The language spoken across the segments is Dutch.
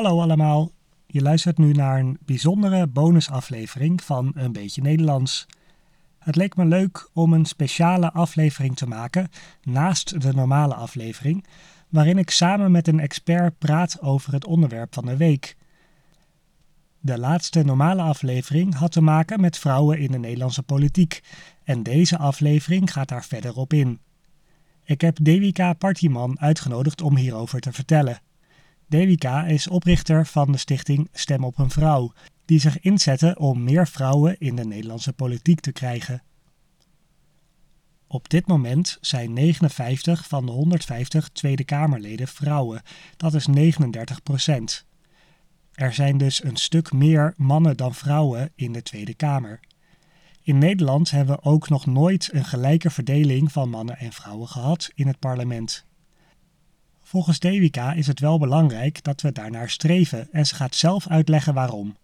Hallo allemaal, je luistert nu naar een bijzondere bonusaflevering van Een Beetje Nederlands. Het leek me leuk om een speciale aflevering te maken naast de normale aflevering, waarin ik samen met een expert praat over het onderwerp van de week. De laatste normale aflevering had te maken met vrouwen in de Nederlandse politiek en deze aflevering gaat daar verder op in. Ik heb Devika Partiman uitgenodigd om hierover te vertellen. Devika is oprichter van de stichting Stem op een Vrouw, die zich inzetten om meer vrouwen in de Nederlandse politiek te krijgen. Op dit moment zijn 59 van de 150 Tweede Kamerleden vrouwen, dat is 39 procent. Er zijn dus een stuk meer mannen dan vrouwen in de Tweede Kamer. In Nederland hebben we ook nog nooit een gelijke verdeling van mannen en vrouwen gehad in het parlement. Volgens Devika is het wel belangrijk dat we daarnaar streven en ze gaat zelf uitleggen waarom.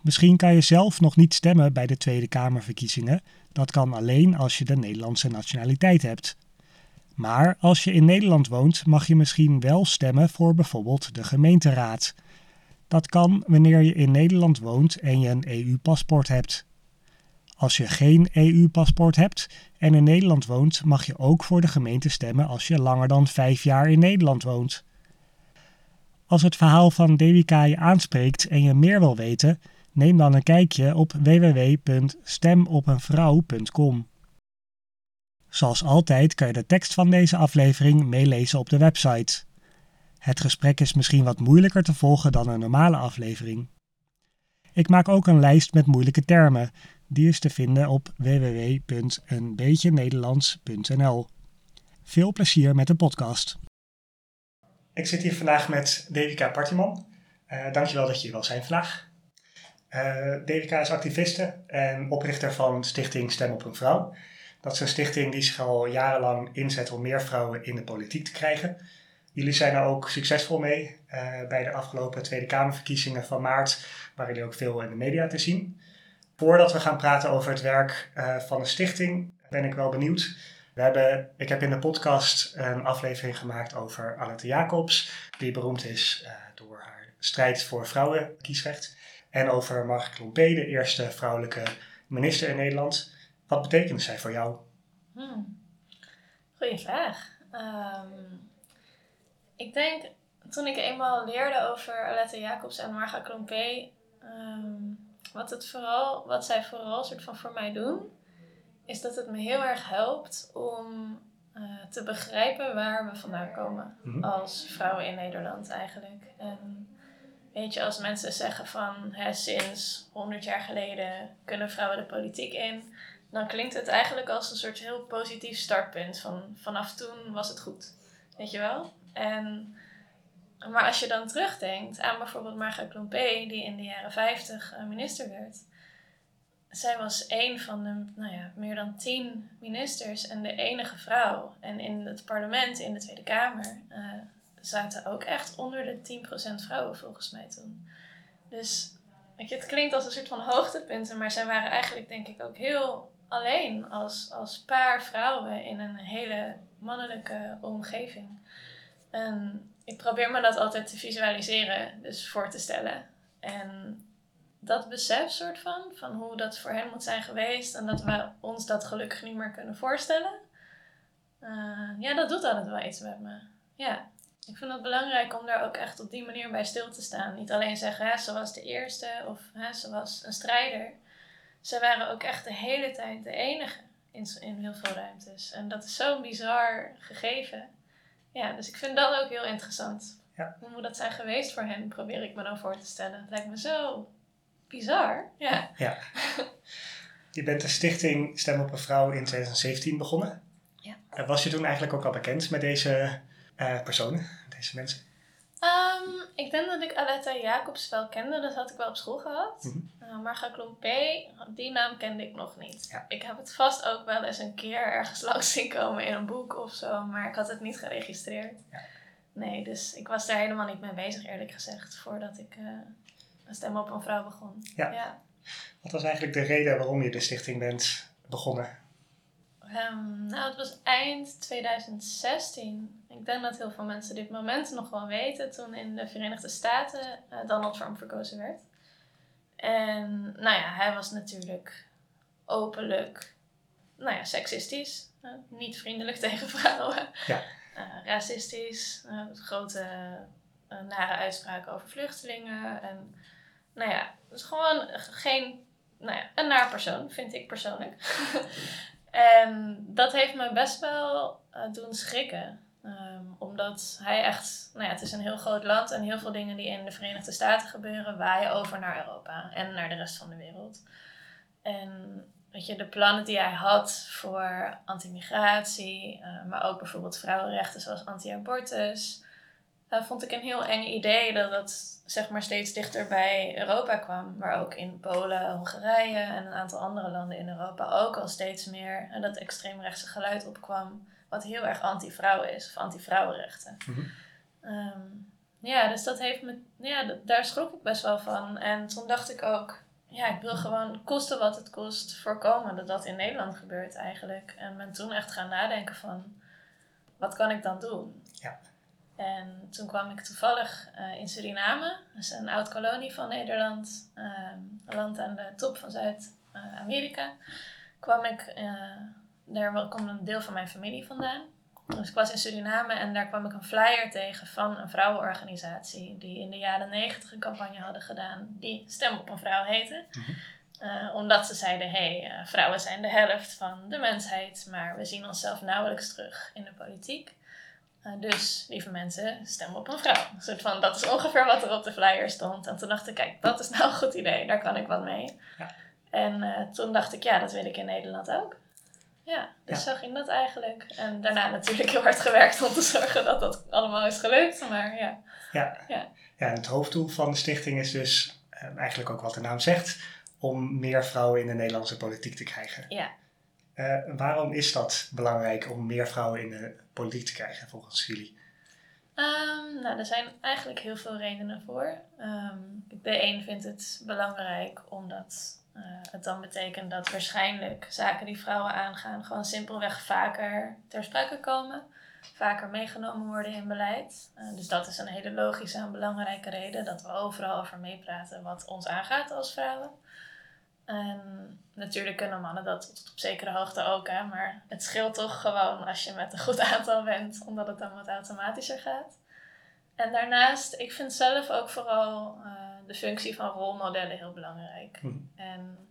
Misschien kan je zelf nog niet stemmen bij de Tweede Kamerverkiezingen. Dat kan alleen als je de Nederlandse nationaliteit hebt. Maar als je in Nederland woont, mag je misschien wel stemmen voor bijvoorbeeld de gemeenteraad. Dat kan wanneer je in Nederland woont en je een EU-paspoort hebt. Als je geen EU-paspoort hebt en in Nederland woont, mag je ook voor de gemeente stemmen als je langer dan vijf jaar in Nederland woont. Als het verhaal van Devika je aanspreekt en je meer wil weten, neem dan een kijkje op www.stemopenvrouw.com. Zoals altijd kan je de tekst van deze aflevering meelezen op de website. Het gesprek is misschien wat moeilijker te volgen dan een normale aflevering. Ik maak ook een lijst met moeilijke termen. Die is te vinden op www.eenbeetjenederlands.nl. Veel plezier met de podcast. Ik zit hier vandaag met Devika Partiman. Uh, dankjewel dat je hier wil zijn vandaag. Uh, Devika is activiste en oprichter van stichting Stem op een Vrouw. Dat is een stichting die zich al jarenlang inzet om meer vrouwen in de politiek te krijgen. Jullie zijn er ook succesvol mee uh, bij de afgelopen Tweede Kamerverkiezingen van maart, waar jullie ook veel in de media te zien. Voordat we gaan praten over het werk uh, van de stichting, ben ik wel benieuwd. We hebben, ik heb in de podcast een aflevering gemaakt over Annette Jacobs, die beroemd is uh, door haar strijd voor vrouwenkiesrecht. En over Margriet Klompé, de eerste vrouwelijke minister in Nederland. Wat betekende zij voor jou? Hmm. Goeie vraag. Um, ik denk, toen ik eenmaal leerde over Alette Jacobs en Marga Klompé, um, wat, het vooral, wat zij vooral soort van voor mij doen, is dat het me heel erg helpt om uh, te begrijpen waar we vandaan komen mm-hmm. als vrouwen in Nederland eigenlijk. En weet je, als mensen zeggen van hè, sinds 100 jaar geleden kunnen vrouwen de politiek in, dan klinkt het eigenlijk als een soort heel positief startpunt. Van vanaf toen was het goed. Weet je wel? En, maar als je dan terugdenkt aan bijvoorbeeld Margaret Klompé, die in de jaren 50 eh, minister werd. Zij was een van de nou ja, meer dan tien ministers en de enige vrouw. En in het parlement, in de Tweede Kamer, uh, zaten ook echt onder de 10% vrouwen volgens mij toen. Dus weet je, het klinkt als een soort van hoogtepunten, maar zij waren eigenlijk denk ik ook heel alleen als, als paar vrouwen in een hele mannelijke omgeving. En ik probeer me dat altijd te visualiseren, dus voor te stellen. En dat besef soort van, van hoe dat voor hen moet zijn geweest en dat we ons dat gelukkig niet meer kunnen voorstellen. Uh, ja, dat doet altijd wel iets met me. Ja, ik vind het belangrijk om daar ook echt op die manier bij stil te staan. Niet alleen zeggen, hè, ze was de eerste of hè, ze was een strijder. Ze waren ook echt de hele tijd de enige in, in heel veel ruimtes. En dat is zo'n bizar gegeven. Ja, dus ik vind dat ook heel interessant. Ja. Hoe moet dat zijn geweest voor hen, probeer ik me dan voor te stellen. Het lijkt me zo bizar. Ja. ja. Je bent de stichting Stem op een Vrouw in 2017 begonnen. Ja. Was je toen eigenlijk ook al bekend met deze uh, personen, deze mensen? Um, ik denk dat ik Aletta Jacobs wel kende, dat had ik wel op school gehad. Mm -hmm. uh, Marga Klompé, die naam kende ik nog niet. Ja. Ik heb het vast ook wel eens een keer ergens langs zien komen in een boek of zo, maar ik had het niet geregistreerd. Ja. Nee, dus ik was daar helemaal niet mee bezig, eerlijk gezegd, voordat ik uh, stem op een vrouw begon. Ja. ja. Wat was eigenlijk de reden waarom je de stichting bent begonnen? Ehm, nou, het was eind 2016. Ik denk dat heel veel mensen dit moment nog wel weten. Toen in de Verenigde Staten uh, Donald Trump verkozen werd. En nou ja, hij was natuurlijk openlijk, nou ja, seksistisch. Uh, niet vriendelijk tegen vrouwen. Ja. Uh, racistisch. grote nare uitspraken over vluchtelingen. En nou ja, het is gewoon geen, nou ja, een naar persoon, vind ik persoonlijk. en dat heeft me best wel doen schrikken. Ehm, omdat hij echt, nou ja, het is een heel groot land en heel veel dingen die in de Verenigde Staten gebeuren, waaien over naar Europa en naar de rest van de wereld. En weet je, de plannen die hij had voor anti-migratie, uh, maar ook bijvoorbeeld vrouwenrechten zoals anti-abortus, uh, vond ik een heel eng idee dat dat zeg maar steeds dichter bij Europa kwam. Maar ook in Polen, Hongarije en een aantal andere landen in Europa ook al steeds meer en dat extreemrechtse geluid opkwam wat heel erg anti-vrouw is, of anti-vrouwenrechten. Mhm. Ehm, ja, dus dat heeft me, ja, daar schrok ik best wel van. En toen dacht ik ook, ja, ik wil gewoon kosten wat het kost voorkomen dat dat in Nederland gebeurt eigenlijk. En ben toen echt gaan nadenken van, wat kan ik dan doen? Ja. En toen kwam ik toevallig uh, in Suriname, dat is een oud kolonie van Nederland, um, een land aan de top van Zuid-Amerika, kwam ik uh, daar komt een deel van mijn familie vandaan. Dus ik was in Suriname en daar kwam ik een flyer tegen van een vrouwenorganisatie die in de jaren negentig een campagne hadden gedaan die Stem op een Vrouw heette. Mhm. Eh, omdat ze zeiden, hé, hey, vrouwen zijn de helft van de mensheid, maar we zien onszelf nauwelijks terug in de politiek. Uh, dus, lieve mensen, stem op een vrouw. Een soort van, dat is ongeveer wat er op de flyer stond. En toen dacht ik, kijk, dat is nou een goed idee, daar kan ik wat mee. Ja. En toen dacht ik, ja, dat wil ik in Nederland ook. Ja, dus zo ging dat eigenlijk. En daarna natuurlijk heel hard gewerkt om te zorgen dat dat allemaal is gelukt. Maar ja. Ja, ja. ja en het hoofddoel van de stichting is dus eh, eigenlijk ook wat de naam zegt, om meer vrouwen in de Nederlandse politiek te krijgen. Ja. Uh, waarom is dat belangrijk om meer vrouwen in de politiek te krijgen volgens jullie? Um, nou, er zijn eigenlijk heel veel redenen voor. Um, de een vindt het belangrijk omdat uh, het dan betekent dat waarschijnlijk zaken die vrouwen aangaan gewoon simpelweg vaker ter sprake komen. Vaker meegenomen worden in beleid. Uh, dus dat is een hele logische en belangrijke reden dat we overal over meepraten wat ons aangaat als vrouwen. En natuurlijk kunnen mannen dat tot op zekere hoogte ook, hè, maar het scheelt toch gewoon als je met een goed aantal bent, omdat het dan wat automatischer gaat. En daarnaast, ik vind zelf ook vooral uh, de functie van rolmodellen heel belangrijk. Hm. En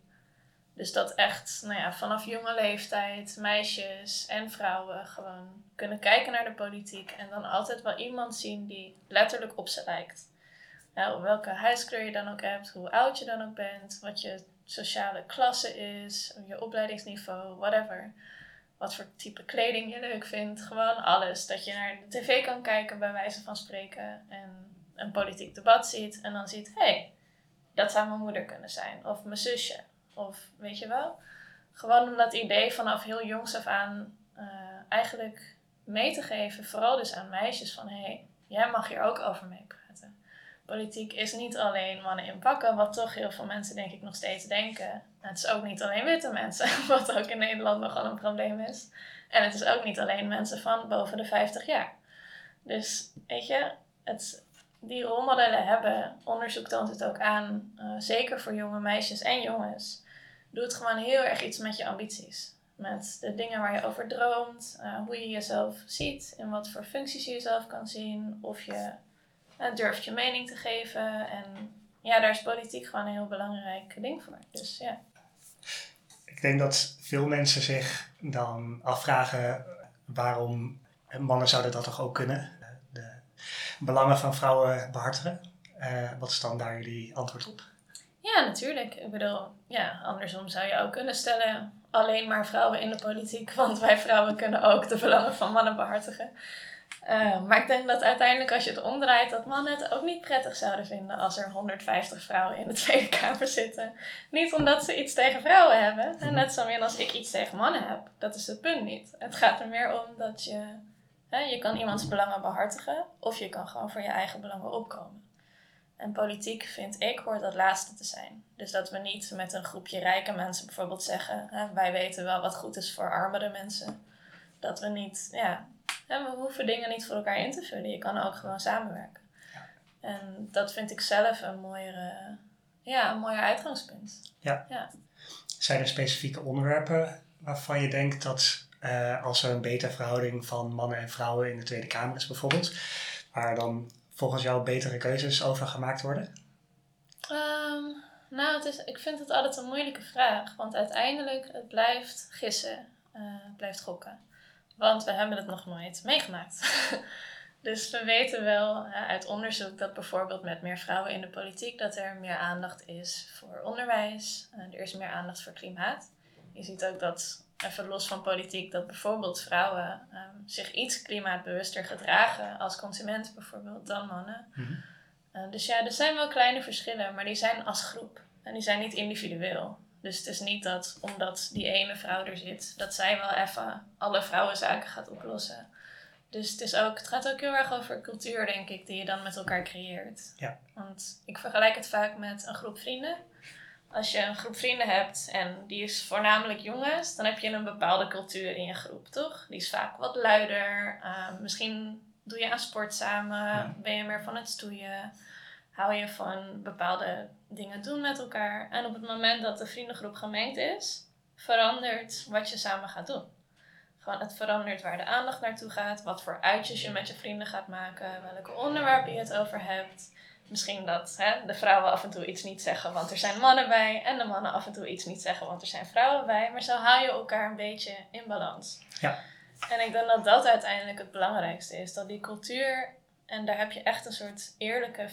dus dat echt nou ja, vanaf jonge leeftijd meisjes en vrouwen gewoon kunnen kijken naar de politiek en dan altijd wel iemand zien die letterlijk op ze lijkt. Welke huiskleur je dan ook hebt, hoe oud je dan ook bent, wat je sociale klasse is, je opleidingsniveau, whatever. Wat voor type kleding je leuk vindt, gewoon alles. Dat je naar de tv kan kijken, bij wijze van spreken, en een politiek debat ziet en dan ziet: hé, hey, dat zou mijn moeder kunnen zijn, of mijn zusje, of weet je wel. Gewoon om dat idee vanaf heel jongs af aan uh, eigenlijk mee te geven, vooral dus aan meisjes, van hé, hey, jij mag hier ook over meepraten. Politiek is niet alleen mannen in pakken, wat toch heel veel mensen denk ik nog steeds denken. Het is ook niet alleen witte mensen, wat ook in Nederland nogal een probleem is. En het is ook niet alleen mensen van boven de 50 jaar. Dus weet je, het, die rolmodellen hebben, onderzoek toont het ook aan, uh, zeker voor jonge meisjes en jongens, doet gewoon heel erg iets met je ambities. Met de dingen waar je over droomt, uh, hoe je jezelf ziet, in wat voor functies je jezelf kan zien, of je durft je mening te geven. En ja, daar is politiek gewoon een heel belangrijk ding voor. Dus ja. Ik denk dat veel mensen zich dan afvragen waarom mannen zouden dat toch ook kunnen belangen van vrouwen behartigen. Uh, wat is dan daar jullie antwoord op? Ja, natuurlijk. Ik bedoel, ja, andersom zou je ook kunnen stellen alleen maar vrouwen in de politiek, want wij vrouwen kunnen ook de belangen van mannen behartigen. Uh, maar ik denk dat uiteindelijk als je het omdraait, dat mannen het ook niet prettig zouden vinden als er 150 vrouwen in de Tweede Kamer zitten. Niet omdat ze iets tegen vrouwen hebben, en net zo min als ik iets tegen mannen heb. Dat is het punt niet. Het gaat er meer om dat je je kan iemands belangen behartigen of je kan gewoon voor je eigen belangen opkomen. En politiek, vind ik, hoort dat laatste te zijn. Dus dat we niet met een groepje rijke mensen bijvoorbeeld zeggen: hè, wij weten wel wat goed is voor armere mensen. Dat we niet, ja, we hoeven dingen niet voor elkaar in te vullen. Je kan ook gewoon samenwerken. En dat vind ik zelf een mooiere, ja, een mooier uitgangspunt. Ja. ja. Zijn er specifieke onderwerpen waarvan je denkt dat uh, als er een betere verhouding van mannen en vrouwen in de Tweede Kamer is bijvoorbeeld, waar dan volgens jou betere keuzes over gemaakt worden? Um, nou, het is, ik vind het altijd een moeilijke vraag, want uiteindelijk het blijft gissen, uh, het blijft gokken. Want we hebben het nog nooit meegemaakt. Dus we weten wel uit onderzoek dat bijvoorbeeld met meer vrouwen in de politiek dat er meer aandacht is voor onderwijs. Er is meer aandacht voor klimaat. Je ziet ook dat, even los van politiek, dat bijvoorbeeld vrouwen um, zich iets klimaatbewuster gedragen als consument bijvoorbeeld dan mannen. Mhm. Uh, dus ja, er zijn wel kleine verschillen, maar die zijn als groep en die zijn niet individueel. Dus het is niet dat omdat die ene vrouw er zit, dat zij wel even alle vrouwenzaken gaat oplossen. Dus het, is ook, het gaat ook heel erg over cultuur, denk ik, die je dan met elkaar creëert. Ja. Want ik vergelijk het vaak met een groep vrienden. Als je een groep vrienden hebt en die is voornamelijk jongens, dan heb je een bepaalde cultuur in je groep, toch? Die is vaak wat luider. Uh, misschien doe je aan sport samen, Ja. ben je meer van het stoeien. Hou je van bepaalde dingen doen met elkaar. En op het moment dat de vriendengroep gemengd is, verandert wat je samen gaat doen. Gewoon het verandert waar de aandacht naartoe gaat, wat voor uitjes je met je vrienden gaat maken, welke onderwerpen je het over hebt. Misschien dat hè, de vrouwen af en toe iets niet zeggen, want er zijn mannen bij. En de mannen af en toe iets niet zeggen, want er zijn vrouwen bij. Maar zo hou je elkaar een beetje in balans. Ja. En ik denk dat dat uiteindelijk het belangrijkste is. Dat die cultuur, en daar heb je echt een soort eerlijke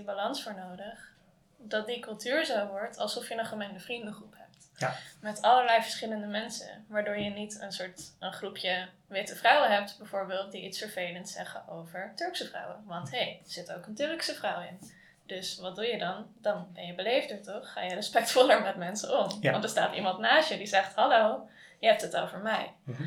50-50 balans voor nodig. Dat die cultuur zo wordt alsof je een gemengde vriendengroep hebt. Ja. Met allerlei verschillende mensen. Waardoor je niet een soort een groepje witte vrouwen hebt, bijvoorbeeld, die iets vervelends zeggen over Turkse vrouwen. Want hé, hey, er zit ook een Turkse vrouw in. Dus wat doe je dan? Dan ben je beleefder toch? Ga je respectvoller met mensen om. Ja. Want er staat iemand naast je die zegt: Hallo, je hebt het over mij. Mhm.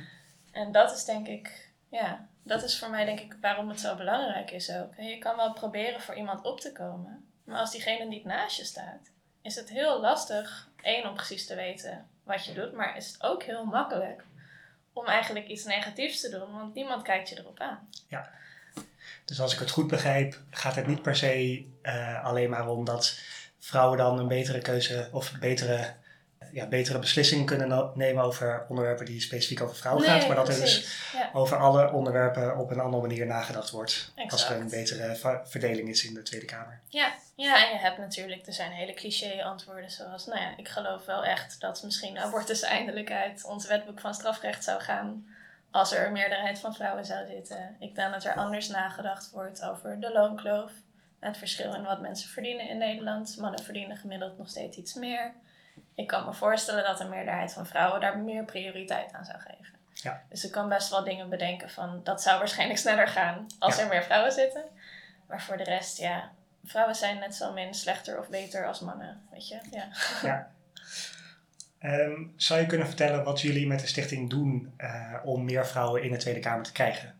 En dat is denk ik, ja, dat is voor mij denk ik waarom het zo belangrijk is ook. Je kan wel proberen voor iemand op te komen. Maar als diegene niet naast je staat, is het heel lastig, één, om precies te weten wat je doet. Maar is het ook heel makkelijk om eigenlijk iets negatiefs te doen. Want niemand kijkt je erop aan. Dus als ik het goed begrijp, gaat het niet per se eh, alleen maar om dat vrouwen dan een betere keuze of betere, ja, betere beslissingen kunnen nemen over onderwerpen die specifiek over vrouwen gaat. Maar dat er dus. Ja, over alle onderwerpen op een andere manier nagedacht wordt. Als er een betere verdeling is in de Tweede Kamer. ja, ja, en je hebt natuurlijk, er zijn hele cliché antwoorden zoals, nou ja, ik geloof wel echt dat misschien abortus eindelijk uit ons wetboek van strafrecht zou gaan als er een meerderheid van vrouwen zou zitten. Ik denk dat er anders nagedacht wordt over de loonkloof. Het verschil in wat mensen verdienen in Nederland. Mannen verdienen gemiddeld nog steeds iets meer. Ik kan me voorstellen dat een meerderheid van vrouwen daar meer prioriteit aan zou geven. Ja. Dus ik kan best wel dingen bedenken van dat zou waarschijnlijk sneller gaan als Ja. er meer vrouwen zitten. Maar voor de rest, ja, vrouwen zijn net zo min slechter of beter als mannen, weet je. Ja. Ja. Ehm, zou je kunnen vertellen wat jullie met de stichting doen eh, om meer vrouwen in de Tweede Kamer te krijgen?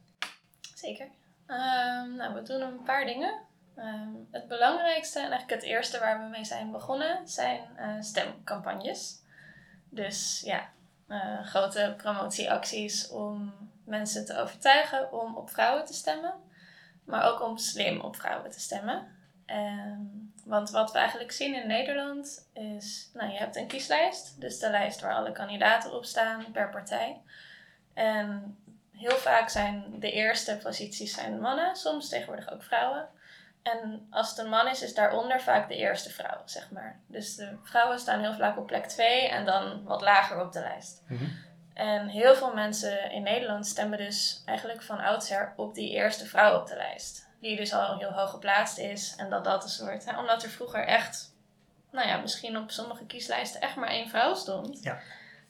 Zeker. Ehm, nou, we doen een paar dingen. Ehm, het belangrijkste en eigenlijk het eerste waar we mee zijn begonnen zijn eh, stemcampagnes. Dus ja, eh, grote promotieacties om mensen te overtuigen om op vrouwen te stemmen. Maar ook om slim op vrouwen te stemmen. Ehm, want wat we eigenlijk zien in Nederland is, nou je hebt een kieslijst. Dus de lijst waar alle kandidaten op staan per partij. En heel vaak zijn de eerste posities zijn mannen, soms tegenwoordig ook vrouwen. En als het een man is, is daaronder vaak de eerste vrouw, zeg maar. Dus de vrouwen staan heel vaak op plek 2 en dan wat lager op de lijst. Mhm. En heel veel mensen in Nederland stemmen dus eigenlijk van oudsher op die eerste vrouw op de lijst. Die dus al heel hoog geplaatst is. En dat dat een soort, hè, omdat er vroeger echt, nou ja, misschien op sommige kieslijsten echt maar één vrouw stond. Ja.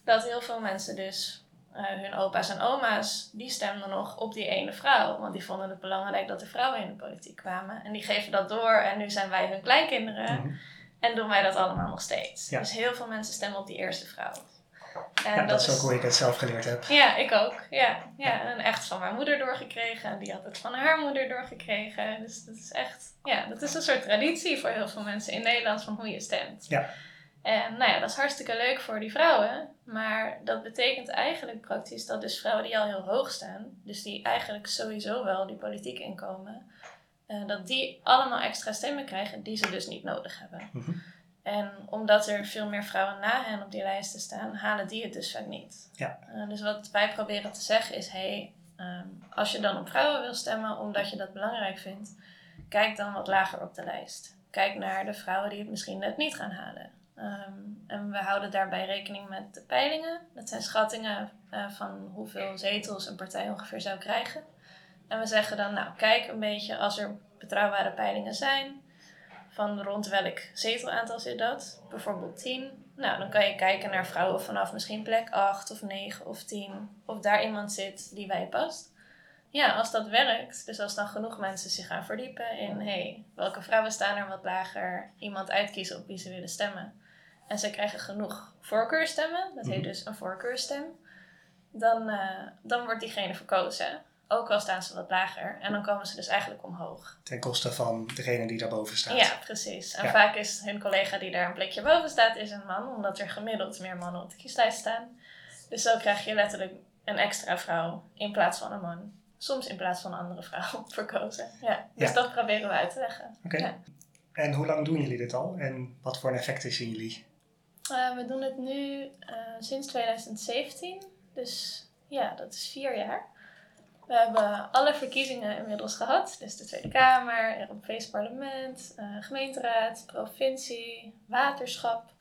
Dat heel veel mensen dus, eh, hun opa's en oma's, die stemden nog op die ene vrouw. Want die vonden het belangrijk dat er vrouwen in de politiek kwamen. En die geven dat door en nu zijn wij hun kleinkinderen. Mhm. En doen wij dat allemaal nog steeds. Ja. Dus heel veel mensen stemmen op die eerste vrouw. En ja, dat, is ook hoe ik het zelf geleerd heb. Ja, ik ook. Ja, ja. En echt van mijn moeder doorgekregen. En die had het van haar moeder doorgekregen. Dus dat is echt, ja, dat is een soort traditie voor heel veel mensen in Nederland van hoe je stemt. Ja. En nou ja, dat is hartstikke leuk voor die vrouwen. Maar dat betekent eigenlijk praktisch dat dus vrouwen die al heel hoog staan, dus die eigenlijk sowieso wel die politiek inkomen, uh, dat die allemaal extra stemmen krijgen die ze dus niet nodig hebben. Mhm. En omdat er veel meer vrouwen na hen op die lijsten staan, halen die het dus vaak niet. Ja. Uh, dus wat wij proberen te zeggen is: hey, um, als je dan op vrouwen wil stemmen omdat je dat belangrijk vindt, kijk dan wat lager op de lijst. Kijk naar de vrouwen die het misschien net niet gaan halen. Um, en we houden daarbij rekening met de peilingen. Dat zijn schattingen uh, van hoeveel zetels een partij ongeveer zou krijgen. En we zeggen dan, nou kijk een beetje als er betrouwbare peilingen zijn, van rond welk zetelaantal zit dat? Bijvoorbeeld 10. Nou, dan kan je kijken naar vrouwen vanaf misschien plek 8 of 9 of 10. Of daar iemand zit die bij past. Ja, als dat werkt, dus als dan genoeg mensen zich gaan verdiepen in hey, welke vrouwen staan er wat lager, iemand uitkiezen op wie ze willen stemmen. En ze krijgen genoeg voorkeurstemmen, dat heet dus een voorkeurstem. Dan, uh, dan wordt diegene verkozen. Ook al staan ze wat lager. En dan komen ze dus eigenlijk omhoog. Ten koste van degene die daarboven staat. Ja, precies. En ja. vaak is hun collega die daar een plekje boven staat, is een man. Omdat er gemiddeld meer mannen op de kieslijst staan. Dus zo krijg je letterlijk een extra vrouw in plaats van een man. Soms in plaats van een andere vrouw verkozen. Ja, dus ja. dat proberen we uit te leggen. Oké. Okay. Ja. En hoe lang doen jullie dit al? En wat voor effecten zien jullie? Uh, we doen het nu uh, sinds 2017. Dus ja, dat is vier jaar. We hebben alle verkiezingen inmiddels gehad. Dus de Tweede Kamer, Europees Parlement, uh, gemeenteraad, provincie, waterschap.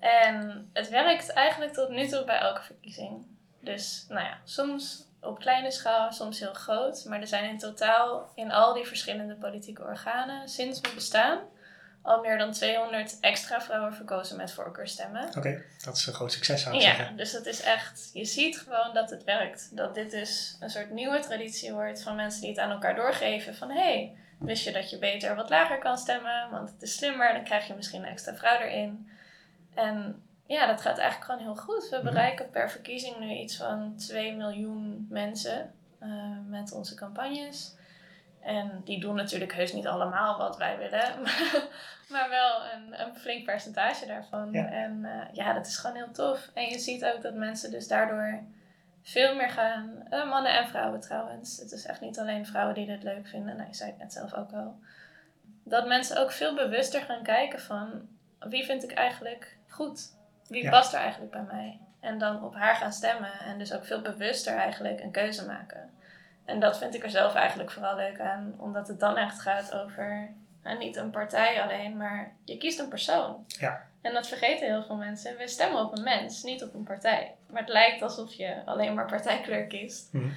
En het werkt eigenlijk tot nu toe bij elke verkiezing. Dus nou ja, soms op kleine schaal, soms heel groot. Maar er zijn in totaal in al die verschillende politieke organen sinds we bestaan al meer dan 200 extra vrouwen verkozen met voorkeurstemmen. Oké, okay, dat is een groot succes zou ik ja, zeggen. dus dat is echt, je ziet gewoon dat het werkt. Dat dit dus een soort nieuwe traditie wordt van mensen die het aan elkaar doorgeven. Van hé, hey, wist je dat je beter wat lager kan stemmen, want het is slimmer, dan krijg je misschien een extra vrouw erin. En ja, dat gaat eigenlijk gewoon heel goed. We bereiken per verkiezing nu iets van 2 miljoen mensen uh, met onze campagnes. En die doen natuurlijk heus niet allemaal wat wij willen, maar wel een, een flink percentage daarvan. Ja. En uh, ja, dat is gewoon heel tof. En je ziet ook dat mensen dus daardoor veel meer gaan, uh, mannen en vrouwen trouwens. Het is echt niet alleen vrouwen die dit leuk vinden, nou, je zei het net zelf ook al. Dat mensen ook veel bewuster gaan kijken van wie vind ik eigenlijk goed? Wie Ja. past er eigenlijk bij mij? En dan op haar gaan stemmen en dus ook veel bewuster eigenlijk een keuze maken. En dat vind ik er zelf eigenlijk vooral leuk aan, omdat het dan echt gaat over en niet een partij alleen, maar je kiest een persoon. Ja. En dat vergeten heel veel mensen. We stemmen op een mens, niet op een partij. Maar het lijkt alsof je alleen maar partijkleur kiest. Mhm.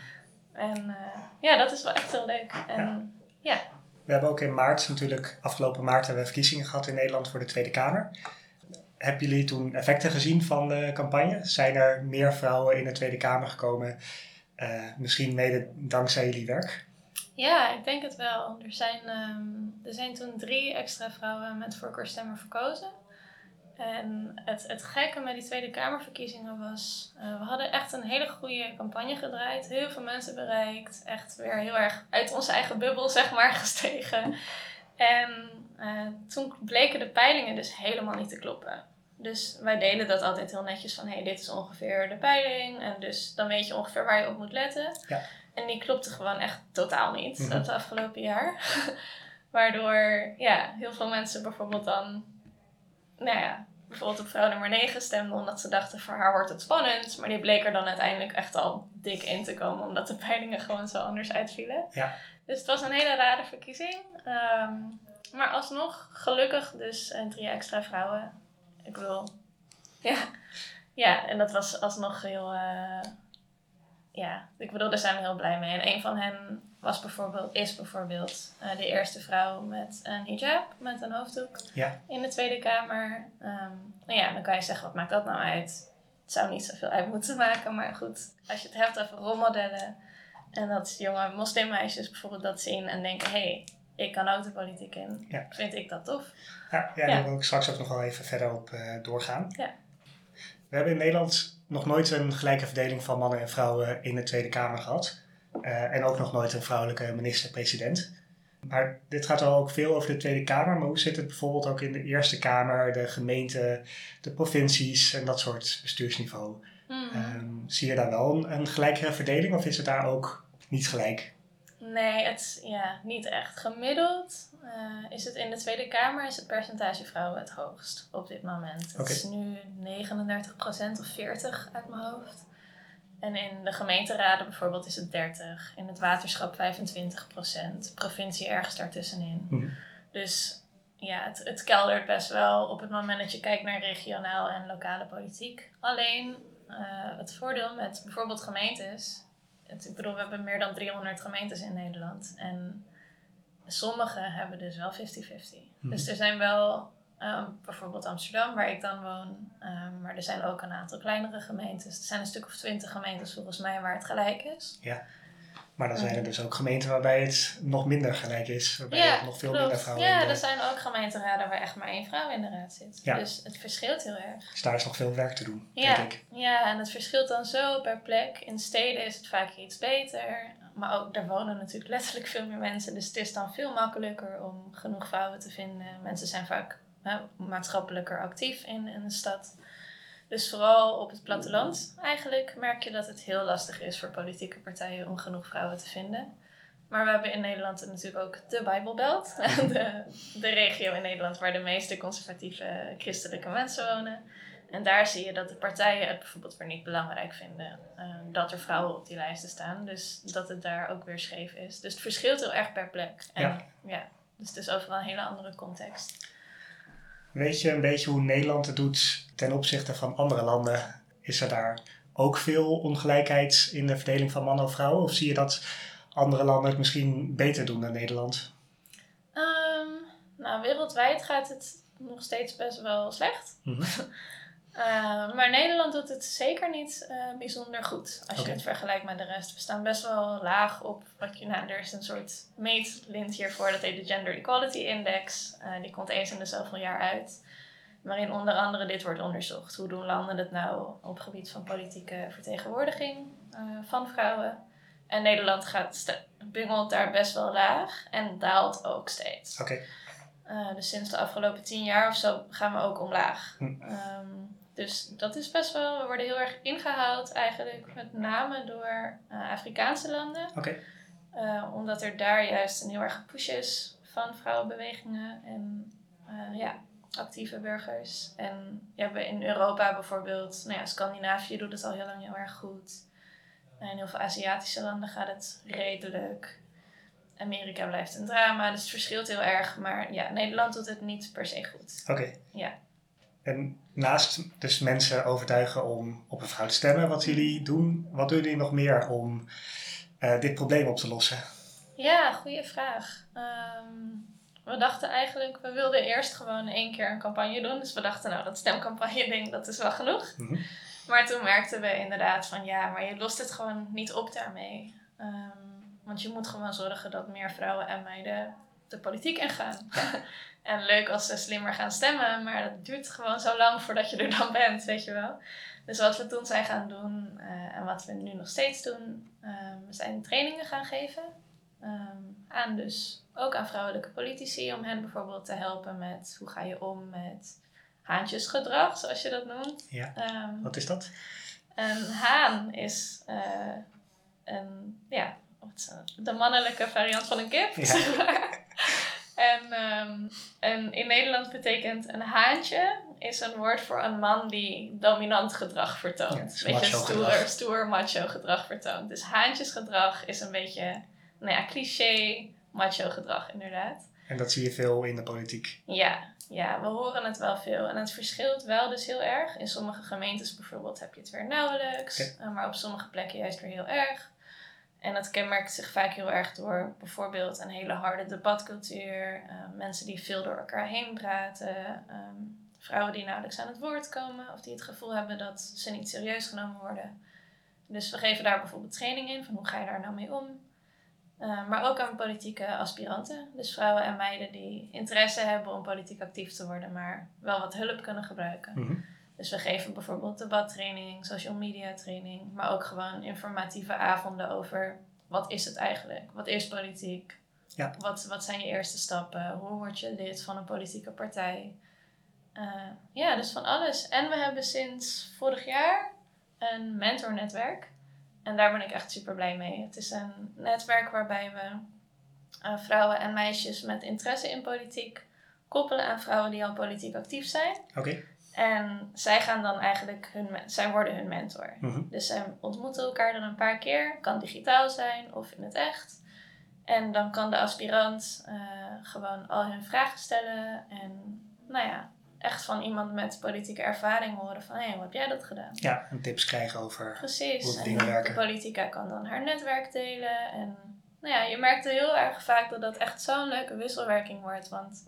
En eh, ja, dat is wel echt heel leuk. En ja. We hebben ook in maart natuurlijk, afgelopen maart hebben we verkiezingen gehad in Nederland voor de Tweede Kamer. Hebben jullie toen effecten gezien van de campagne? Zijn er meer vrouwen in de Tweede Kamer gekomen? Eh, misschien mede dankzij jullie werk? Ja, ik denk het wel. Er zijn, ehm, er zijn toen drie extra vrouwen met voorkeurstemmen verkozen. En het, het gekke met die Tweede Kamerverkiezingen was, eh, we hadden echt een hele goede campagne gedraaid. Heel veel mensen bereikt. Echt weer heel erg uit onze eigen bubbel, zeg maar, gestegen. En eh, toen bleken de peilingen dus helemaal niet te kloppen. Dus wij delen dat altijd heel netjes van, hé, hey, dit is ongeveer de peiling. En dus dan weet je ongeveer waar je op moet letten. Ja. En die klopte gewoon echt totaal niet, Mhm. dat afgelopen jaar. Waardoor, ja, heel veel mensen bijvoorbeeld dan, nou ja, bijvoorbeeld op vrouw nummer 9 stemden omdat ze dachten, voor haar wordt het spannend. Maar die bleek er dan uiteindelijk echt al dik in te komen, omdat de peilingen gewoon zo anders uitvielen. Ja. Dus het was een hele rare verkiezing. Ehm, maar alsnog, gelukkig dus drie extra vrouwen. Ik bedoel, ja. Ja, en dat was alsnog heel, eh, ja, ik bedoel, daar zijn we heel blij mee. En een van hen was bijvoorbeeld, is bijvoorbeeld eh, de eerste vrouw met een hijab, met een hoofddoek Ja. in de Tweede Kamer. Ehm, nou ja, dan kan je zeggen, wat maakt dat nou uit? Het zou niet zoveel uit moeten maken, maar goed, als je het hebt over rolmodellen en dat jonge moslimmeisjes bijvoorbeeld dat zien en denken, hé, hey, ik kan ook de politiek in, Ja. vind ik dat tof. Ja, ja, daar wil ik straks ook nog wel even verder op eh, doorgaan. Ja. We hebben in Nederland nog nooit een gelijke verdeling van mannen en vrouwen in de Tweede Kamer gehad. Eh, en ook nog nooit een vrouwelijke minister-president. Maar dit gaat wel ook veel over de Tweede Kamer. Maar hoe zit het bijvoorbeeld ook in de Eerste Kamer, de gemeente, de provincies en dat soort bestuursniveau? Mhm. Ehm, zie je daar wel een, een gelijkere verdeling of is het daar ook niet gelijk? Nee, het ja, niet echt. Gemiddeld eh, is het in de Tweede Kamer is het percentage vrouwen het hoogst op dit moment. Het is nu 39% of 40% uit mijn hoofd. En in de gemeenteraden bijvoorbeeld is het 30%. In het waterschap 25%. Provincie ergens daartussenin. Mhm. Dus ja, het, het keldert best wel op het moment dat je kijkt naar regionaal en lokale politiek. Alleen eh, het voordeel met bijvoorbeeld gemeentes. Het, ik bedoel, we hebben meer dan 300 gemeentes in Nederland. En sommige hebben dus wel 50-50. Mhm. Dus er zijn wel, ehm, bijvoorbeeld Amsterdam, waar ik dan woon. ehm, maar er zijn ook een aantal kleinere gemeentes. Er zijn een stuk of twintig gemeentes volgens mij waar het gelijk is. Maar dan zijn er dus ook gemeenten waarbij het nog minder gelijk is. Waarbij Ja, er nog veel klopt. minder vrouwen Ja, in de... er zijn ook gemeenteraden waar echt maar één vrouw in de raad zit. Ja. Dus het verschilt heel erg. Dus daar is nog veel werk te doen, Ja, denk ik. ja, en het verschilt dan zo per plek. In steden is het vaak iets beter. Maar ook daar wonen natuurlijk letterlijk veel meer mensen. Dus het is dan veel makkelijker om genoeg vrouwen te vinden. Mensen zijn vaak hè, maatschappelijker actief in, in een stad. Dus vooral op het platteland eigenlijk merk je dat het heel lastig is voor politieke partijen om genoeg vrouwen te vinden. Maar we hebben in Nederland natuurlijk ook de Bijbelbelt. De, de regio in Nederland waar de meeste conservatieve christelijke mensen wonen. En daar zie je dat de partijen het bijvoorbeeld weer niet belangrijk vinden eh, dat er vrouwen op die lijsten staan. Dus dat het daar ook weer scheef is. Dus het verschilt heel erg per plek. En, Ja. ja. Dus het is overal een hele andere context. Weet je een beetje hoe Nederland het doet ten opzichte van andere landen? Is er daar ook veel ongelijkheid in de verdeling van mannen of vrouwen? Of zie je dat andere landen het misschien beter doen dan Nederland? Ehm, nou, wereldwijd gaat het nog steeds best wel slecht. Mhm. Eh, maar Nederland doet het zeker niet eh, bijzonder goed als je het vergelijkt met de rest. We staan best wel laag op. Wat je, nou, er is een soort meetlint hiervoor, dat heet de Gender Equality Index. Eh, die komt eens in de zoveel jaar uit. Waarin onder andere dit wordt onderzocht. Hoe doen landen het nou op het gebied van politieke vertegenwoordiging van vrouwen? En Nederland gaat bungelt daar best wel laag en daalt ook steeds. Oké, dus sinds de afgelopen tien jaar of zo gaan we ook omlaag. Hm. Ehm, dus dat is best wel, we worden heel erg ingehaald eigenlijk met name door eh, Afrikaanse landen. oké. Uh, omdat er daar juist een heel erg push is van vrouwenbewegingen en uh, ja, actieve burgers. En je hebt in Europa bijvoorbeeld, nou ja, Scandinavië doet het al heel lang heel erg goed. En in heel veel Aziatische landen gaat het redelijk. Amerika blijft een drama, dus het verschilt heel erg. Maar ja, Nederland doet het niet per se goed. Oké. Ja. En naast dus mensen overtuigen om op een vrouw te stemmen, wat jullie doen, wat doen jullie nog meer om eh, dit probleem op te lossen? Ja, goede vraag. Ehm, we dachten eigenlijk, we wilden eerst gewoon één keer een campagne doen. Dus we dachten, nou, dat stemcampagne ding, dat is wel genoeg. Mhm. Maar toen merkten we inderdaad van, ja, maar je lost het gewoon niet op daarmee. Ehm, want je moet gewoon zorgen dat meer vrouwen en meiden de politiek ingaan. en leuk als ze slimmer gaan stemmen, maar dat duurt gewoon zo lang voordat je er dan bent, weet je wel. Dus wat we toen zijn gaan doen eh, en wat we nu nog steeds doen, ehm, we zijn trainingen gaan geven. ehm, aan dus ook aan vrouwelijke politici om hen bijvoorbeeld te helpen met hoe ga je om met haantjesgedrag, zoals je dat noemt. Ja. Ehm, Wat is dat? een haan is eh, een, ja, de mannelijke variant van een kip. Ja. En, ehm, en in Nederland betekent een haantje is een woord voor een man die dominant gedrag vertoont. Ja, is beetje stoer, stoer macho gedrag vertoont. Dus haantjesgedrag is een beetje, nou ja, cliché macho gedrag inderdaad. En dat zie je veel in de politiek. Ja, ja, we horen het wel veel. En het verschilt wel dus heel erg. In sommige gemeentes bijvoorbeeld heb je het weer nauwelijks. Eh, Maar op sommige plekken juist weer heel erg. En dat kenmerkt zich vaak heel erg door bijvoorbeeld een hele harde debatcultuur. eh, mensen die veel door elkaar heen praten. ehm, vrouwen die nauwelijks aan het woord komen. Of die het gevoel hebben dat ze niet serieus genomen worden. Dus we geven daar bijvoorbeeld training in. Van hoe ga je daar nou mee om? Uh, maar ook aan politieke aspiranten. Dus vrouwen en meiden die interesse hebben om politiek actief te worden, maar wel wat hulp kunnen gebruiken. Mhm. Dus we geven bijvoorbeeld debattraining, social media training, maar ook gewoon informatieve avonden over wat is het eigenlijk? Wat is politiek? Ja. Wat, wat zijn je eerste stappen? Hoe word je lid van een politieke partij? Eh, ja, dus van alles. En we hebben sinds vorig jaar een mentornetwerk. En daar ben ik echt super blij mee. Het is een netwerk waarbij we uh, vrouwen en meisjes met interesse in politiek koppelen aan vrouwen die al politiek actief zijn. Oké. En zij gaan dan eigenlijk hun, zij worden hun mentor. Mhm. Dus zij ontmoeten elkaar dan een paar keer. Kan digitaal zijn of in het echt. En dan kan de aspirant uh, gewoon al hun vragen stellen. En nou ja, echt van iemand met politieke ervaring horen van... Hé, hey, hoe heb jij dat gedaan? Ja, en tips krijgen over Precies. hoe en dingen werken. de politica kan dan haar netwerk delen. En nou ja, je merkt heel erg vaak dat dat echt zo'n leuke wisselwerking wordt. Want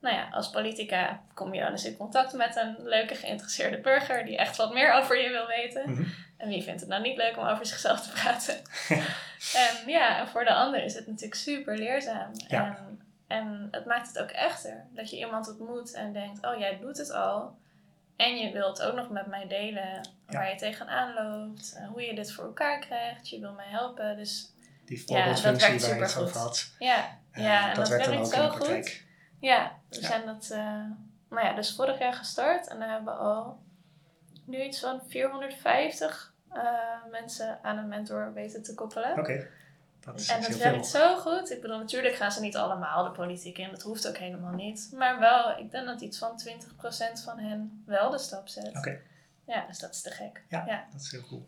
nou ja, als politica kom je wel eens in contact met een leuke geïnteresseerde burger die echt wat meer over je wil weten. Mhm. En wie vindt het nou niet leuk om over zichzelf te praten? en ja, en voor de ander is het natuurlijk super leerzaam. Ja. En, en het maakt het ook echter. Dat je iemand ontmoet en denkt, oh jij doet het al. En je wilt ook nog met mij delen waar je tegenaan loopt. hoe je dit voor elkaar krijgt. Je wil mij helpen. Dus Die Ja, dat voorbeeldfunctie waar je het supergoed. over had. ja, ja en dat dat, werkt dan werkt ook in zo goed. Ja, we Ja. zijn dat eh, nou ja, dus vorig jaar gestart en daar hebben we al nu iets van 450 eh, mensen aan een mentor weten te koppelen. Oké, dat is en dat werkt zo goed. Ik bedoel, natuurlijk gaan ze niet allemaal de politiek in, dat hoeft ook helemaal niet. Maar wel, ik denk dat iets van 20% van hen wel de stap zet. Oké. Ja, dus dat is te gek. Ja. ja. Dat is heel cool.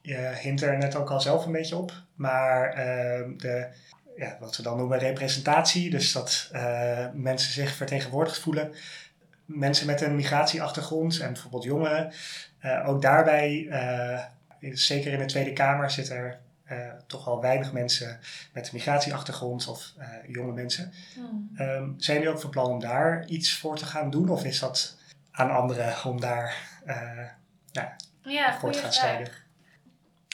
Je hint er net ook al zelf een beetje op, maar ehm, de, ja, wat we dan noemen representatie, dus dat eh, mensen zich vertegenwoordigd voelen, mensen met een migratieachtergrond en bijvoorbeeld jongeren, eh, ook daarbij, eh, zeker in de Tweede Kamer, zitten er toch al weinig mensen met een migratieachtergrond of jonge mensen. Hmm. Ehm, zijn jullie ook van plan om daar iets voor te gaan doen of is dat aan anderen om daar eh, Ja, voor te gaan strijden?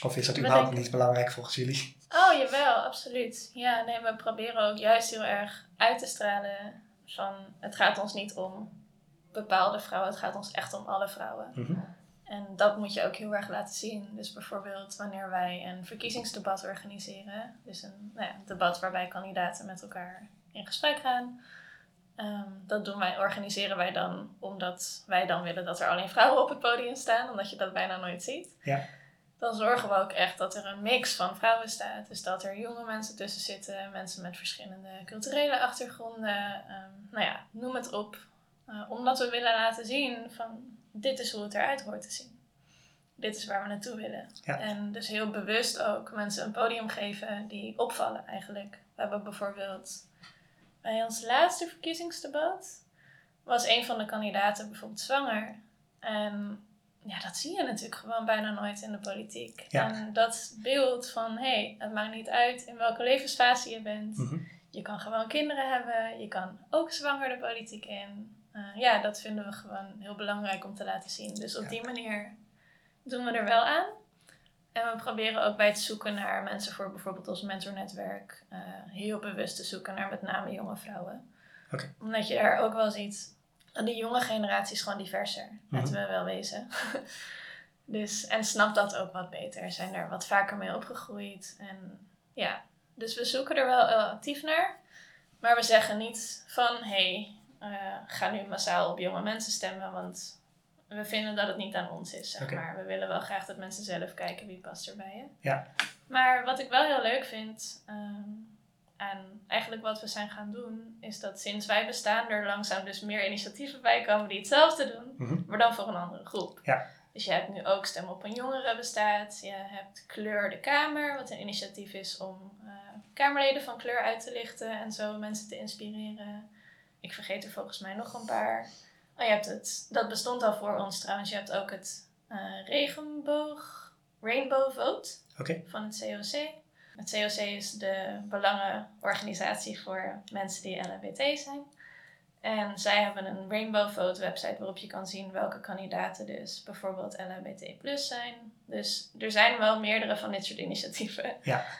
Of is dat überhaupt denken- niet belangrijk volgens jullie? Oh, jawel, absoluut. Ja, nee, we proberen ook juist heel erg uit te stralen van het gaat ons niet om bepaalde vrouwen, het gaat ons echt om alle vrouwen. Mhm. En dat moet je ook heel erg laten zien. Dus bijvoorbeeld wanneer wij een verkiezingsdebat organiseren, dus een nou ja, debat waarbij kandidaten met elkaar in gesprek gaan. Ehm, dat doen wij, organiseren wij dan omdat wij dan willen dat er alleen vrouwen op het podium staan, omdat je dat bijna nooit ziet. Ja. Dan zorgen we ook echt dat er een mix van vrouwen staat. Dus dat er jonge mensen tussen zitten, mensen met verschillende culturele achtergronden. ehm, nou ja, noem het op. Eh, omdat we willen laten zien van dit is hoe het eruit hoort te zien. Dit is waar we naartoe willen. Ja. En dus heel bewust ook mensen een podium geven die opvallen eigenlijk. We hebben bijvoorbeeld bij ons laatste verkiezingsdebat was een van de kandidaten bijvoorbeeld zwanger. En ja, dat zie je natuurlijk gewoon bijna nooit in de politiek. Ja. En dat beeld van, hé, hey, het maakt niet uit in welke levensfase je bent. Mhm. Je kan gewoon kinderen hebben. Je kan ook zwanger de politiek in. Eh, ja, dat vinden we gewoon heel belangrijk om te laten zien. Dus op Ja. die manier doen we er wel aan. En we proberen ook bij het zoeken naar mensen voor bijvoorbeeld ons mentornetwerk eh, heel bewust te zoeken naar met name jonge vrouwen. Oké. Omdat je daar ook wel ziet die jonge generatie is gewoon diverser. Laten Mhm. we wel wezen. dus, en snapt dat ook wat beter. Zijn er wat vaker mee opgegroeid. En ja, dus we zoeken er wel eh, actief naar. Maar we zeggen niet van, hé, hey, eh, ga nu massaal op jonge mensen stemmen, want we vinden dat het niet aan ons is, zeg maar. We willen wel graag dat mensen zelf kijken wie past er bij je. Ja. Maar wat ik wel heel leuk vind, ehm, en eigenlijk wat we zijn gaan doen, is dat sinds wij bestaan er langzaam dus meer initiatieven bij komen die hetzelfde doen, Mhm. maar dan voor een andere groep. Ja. Dus je hebt nu ook Stem op een Jongere bestaat. Je hebt Kleur de Kamer, wat een initiatief is om eh, Kamerleden van kleur uit te lichten en zo mensen te inspireren. Ik vergeet er volgens mij nog een paar. Oh, je hebt het, dat bestond al voor ons trouwens. Je hebt ook het eh, regenboog, Rainbow Vote van het COC. Het COC is de belangenorganisatie voor mensen die LHBT zijn. En zij hebben een Rainbow Vote website waarop je kan zien welke kandidaten dus bijvoorbeeld LHBT plus zijn. Dus er zijn wel meerdere van dit soort initiatieven. Ja.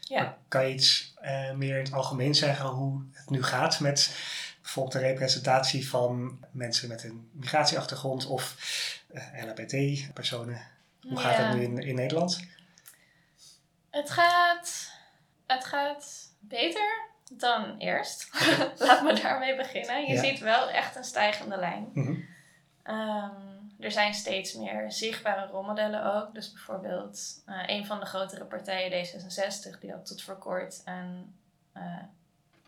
Ja. Maar Kan je iets eh, meer in het algemeen zeggen hoe het nu gaat met bijvoorbeeld de representatie van mensen met een migratieachtergrond of uh, LHBT-personen. Hoe gaat het nu in, in Nederland? Het gaat, het gaat beter dan eerst. Laat me daarmee beginnen. Je ziet wel echt een stijgende lijn. Mhm. Ehm, er zijn steeds meer zichtbare rolmodellen ook. Dus bijvoorbeeld uh, een van de grotere partijen, D66, die had tot voor kort een uh,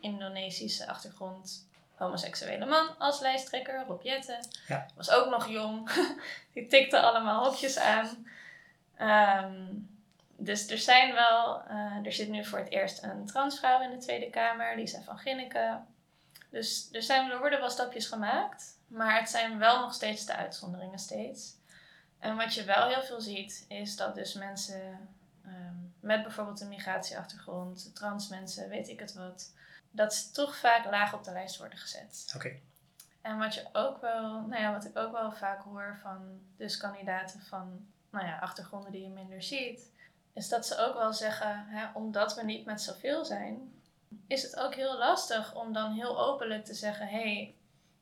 Indonesische achtergrond homoseksuele man als lijsttrekker, Rob Jetten. Ja. Was ook nog jong. die tikte allemaal hokjes aan. Um, dus er zijn wel, uh, er zit nu voor het eerst een transvrouw in de Tweede Kamer, Lisa van Ginneken. Dus er, zijn, er worden wel stapjes gemaakt, maar het zijn wel nog steeds de uitzonderingen steeds. En wat je wel heel veel ziet, is dat dus mensen um, met bijvoorbeeld een migratieachtergrond, trans mensen, weet ik het wat, dat ze toch vaak laag op de lijst worden gezet. Oké. En wat je ook wel, nou ja, wat ik ook wel vaak hoor van dus kandidaten van nou ja, achtergronden die je minder ziet, is dat ze ook wel zeggen, hè, omdat we niet met zoveel zijn, is het ook heel lastig om dan heel openlijk te zeggen: hé, hey,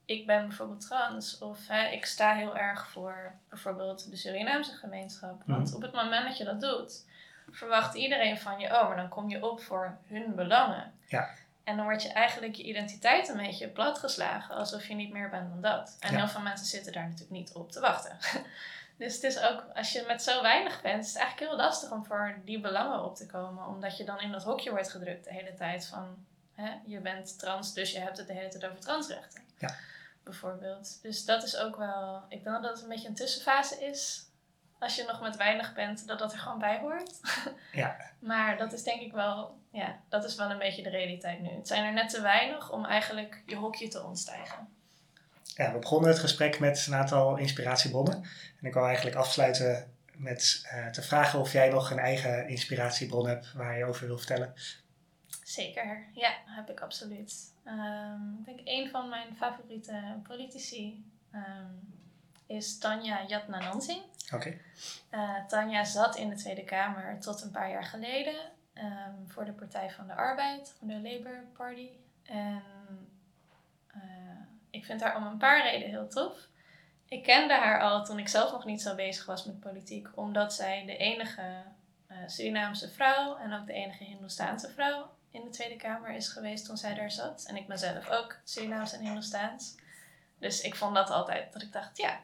ik ben bijvoorbeeld trans. Of hè, ik sta heel erg voor bijvoorbeeld de Surinaamse gemeenschap. Want mhm. op het moment dat je dat doet, verwacht iedereen van je: oh, maar dan kom je op voor hun belangen. Ja. En dan word je eigenlijk je identiteit een beetje platgeslagen, alsof je niet meer bent dan dat. En heel veel mensen zitten daar natuurlijk niet op te wachten. Dus het is ook, als je met zo weinig bent, is het eigenlijk heel lastig om voor die belangen op te komen. Omdat je dan in dat hokje wordt gedrukt de hele tijd van, hè, je bent trans, dus je hebt het de hele tijd over transrechten. Ja. Bijvoorbeeld. Dus dat is ook wel, ik denk dat het een beetje een tussenfase is. Als je nog met weinig bent, dat dat er gewoon bij hoort. Ja. maar dat is denk ik wel, ja, dat is wel een beetje de realiteit nu. Het zijn er net te weinig om eigenlijk je hokje te ontstijgen ja, we begonnen het gesprek met een aantal inspiratiebronnen. En ik wil eigenlijk afsluiten met uh, te vragen of jij nog een eigen inspiratiebron hebt waar je over wil vertellen. Zeker, ja, heb ik absoluut. Um, ik denk een van mijn favoriete politici um, is Tanja Jatnanansing. Oké. Okay. Uh, eh, Tanja zat in de Tweede Kamer tot een paar jaar geleden um, voor de Partij van de Arbeid, van de Labour Party. En uh, ik vind haar om een paar redenen heel tof. Ik kende haar al toen ik zelf nog niet zo bezig was met politiek, omdat zij de enige uh, Surinaamse vrouw en ook de enige Hindoestaanse vrouw in de Tweede Kamer is geweest toen zij daar zat. En ik ben zelf ook Surinaams en Hindoestaans. Dus ik vond dat altijd, dat ik dacht, ja,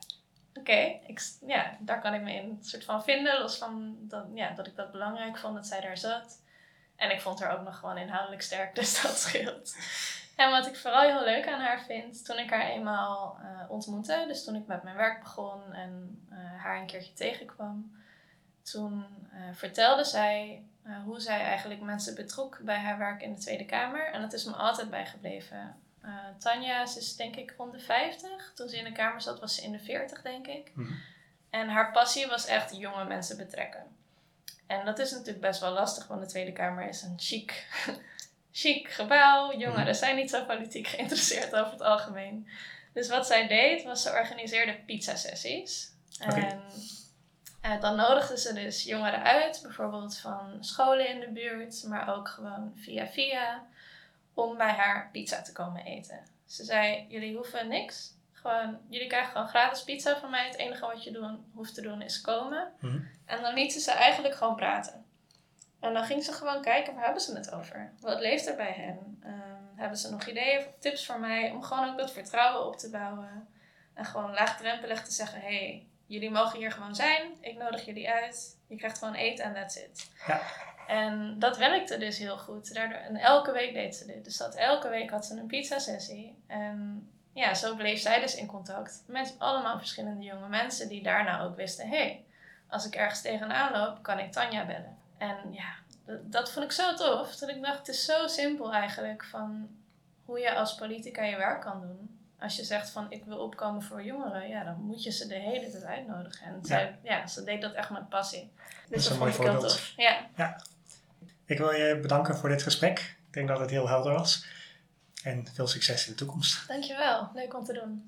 oké, ja, daar kan ik me in een soort van vinden. Los van dat, ja, dat ik dat belangrijk vond dat zij daar zat. En ik vond haar ook nog gewoon inhoudelijk sterk, dus dat scheelt. En wat ik vooral heel leuk aan haar vind, toen ik haar eenmaal uh, ontmoette, dus toen ik met mijn werk begon en uh, haar een keertje tegenkwam, toen uh, vertelde zij hoe zij eigenlijk mensen betrok bij haar werk in de Tweede Kamer. En dat is me altijd bijgebleven. Tanja is denk ik rond de 50. Toen ze in de Kamer zat, was ze in de 40, denk ik. Mhm. En haar passie was echt jonge mensen betrekken. En dat is natuurlijk best wel lastig, want de Tweede Kamer is een chic chic gebouw. Jongeren mhm. zijn niet zo politiek geïnteresseerd over het algemeen. Dus wat zij deed, was ze organiseerde pizza-sessies. En uh, dan nodigden ze dus jongeren uit, bijvoorbeeld van scholen in de buurt, maar ook gewoon via via, om bij haar pizza te komen eten. Ze zei, jullie hoeven niks. Gewoon, jullie krijgen gewoon gratis pizza van mij. Het enige wat je doen, hoeft te doen is komen. Mhm. En dan lieten ze eigenlijk gewoon praten. En dan ging ze gewoon kijken, waar hebben ze het over? Wat leeft er bij hen? Um, hebben ze nog ideeën of tips voor mij? Om gewoon ook dat vertrouwen op te bouwen. En gewoon laagdrempelig te zeggen, hé, hey, jullie mogen hier gewoon zijn. Ik nodig jullie uit. Je krijgt gewoon eten en that's it. Ja. En dat werkte dus heel goed. Daardoor, en elke week deed ze dit. Dus dat elke week had ze een pizza sessie. En ja, zo bleef zij dus in contact met allemaal verschillende jonge mensen die daarna ook wisten: hé, hey, als ik ergens tegenaan loop, kan ik Tanja bellen. En ja, dat, vond ik zo tof. Dat ik dacht, het is zo simpel eigenlijk van hoe je als politica je werk kan doen. Als je zegt van ik wil opkomen voor jongeren, ja, dan moet je ze de hele tijd uitnodigen. En ja. ze deed dat echt met passie. Dus dat is een mooi voorbeeld. Ja. ja. Ik wil je bedanken voor dit gesprek. Ik denk dat het heel helder was. En veel succes in de toekomst. Dankjewel, leuk om te doen.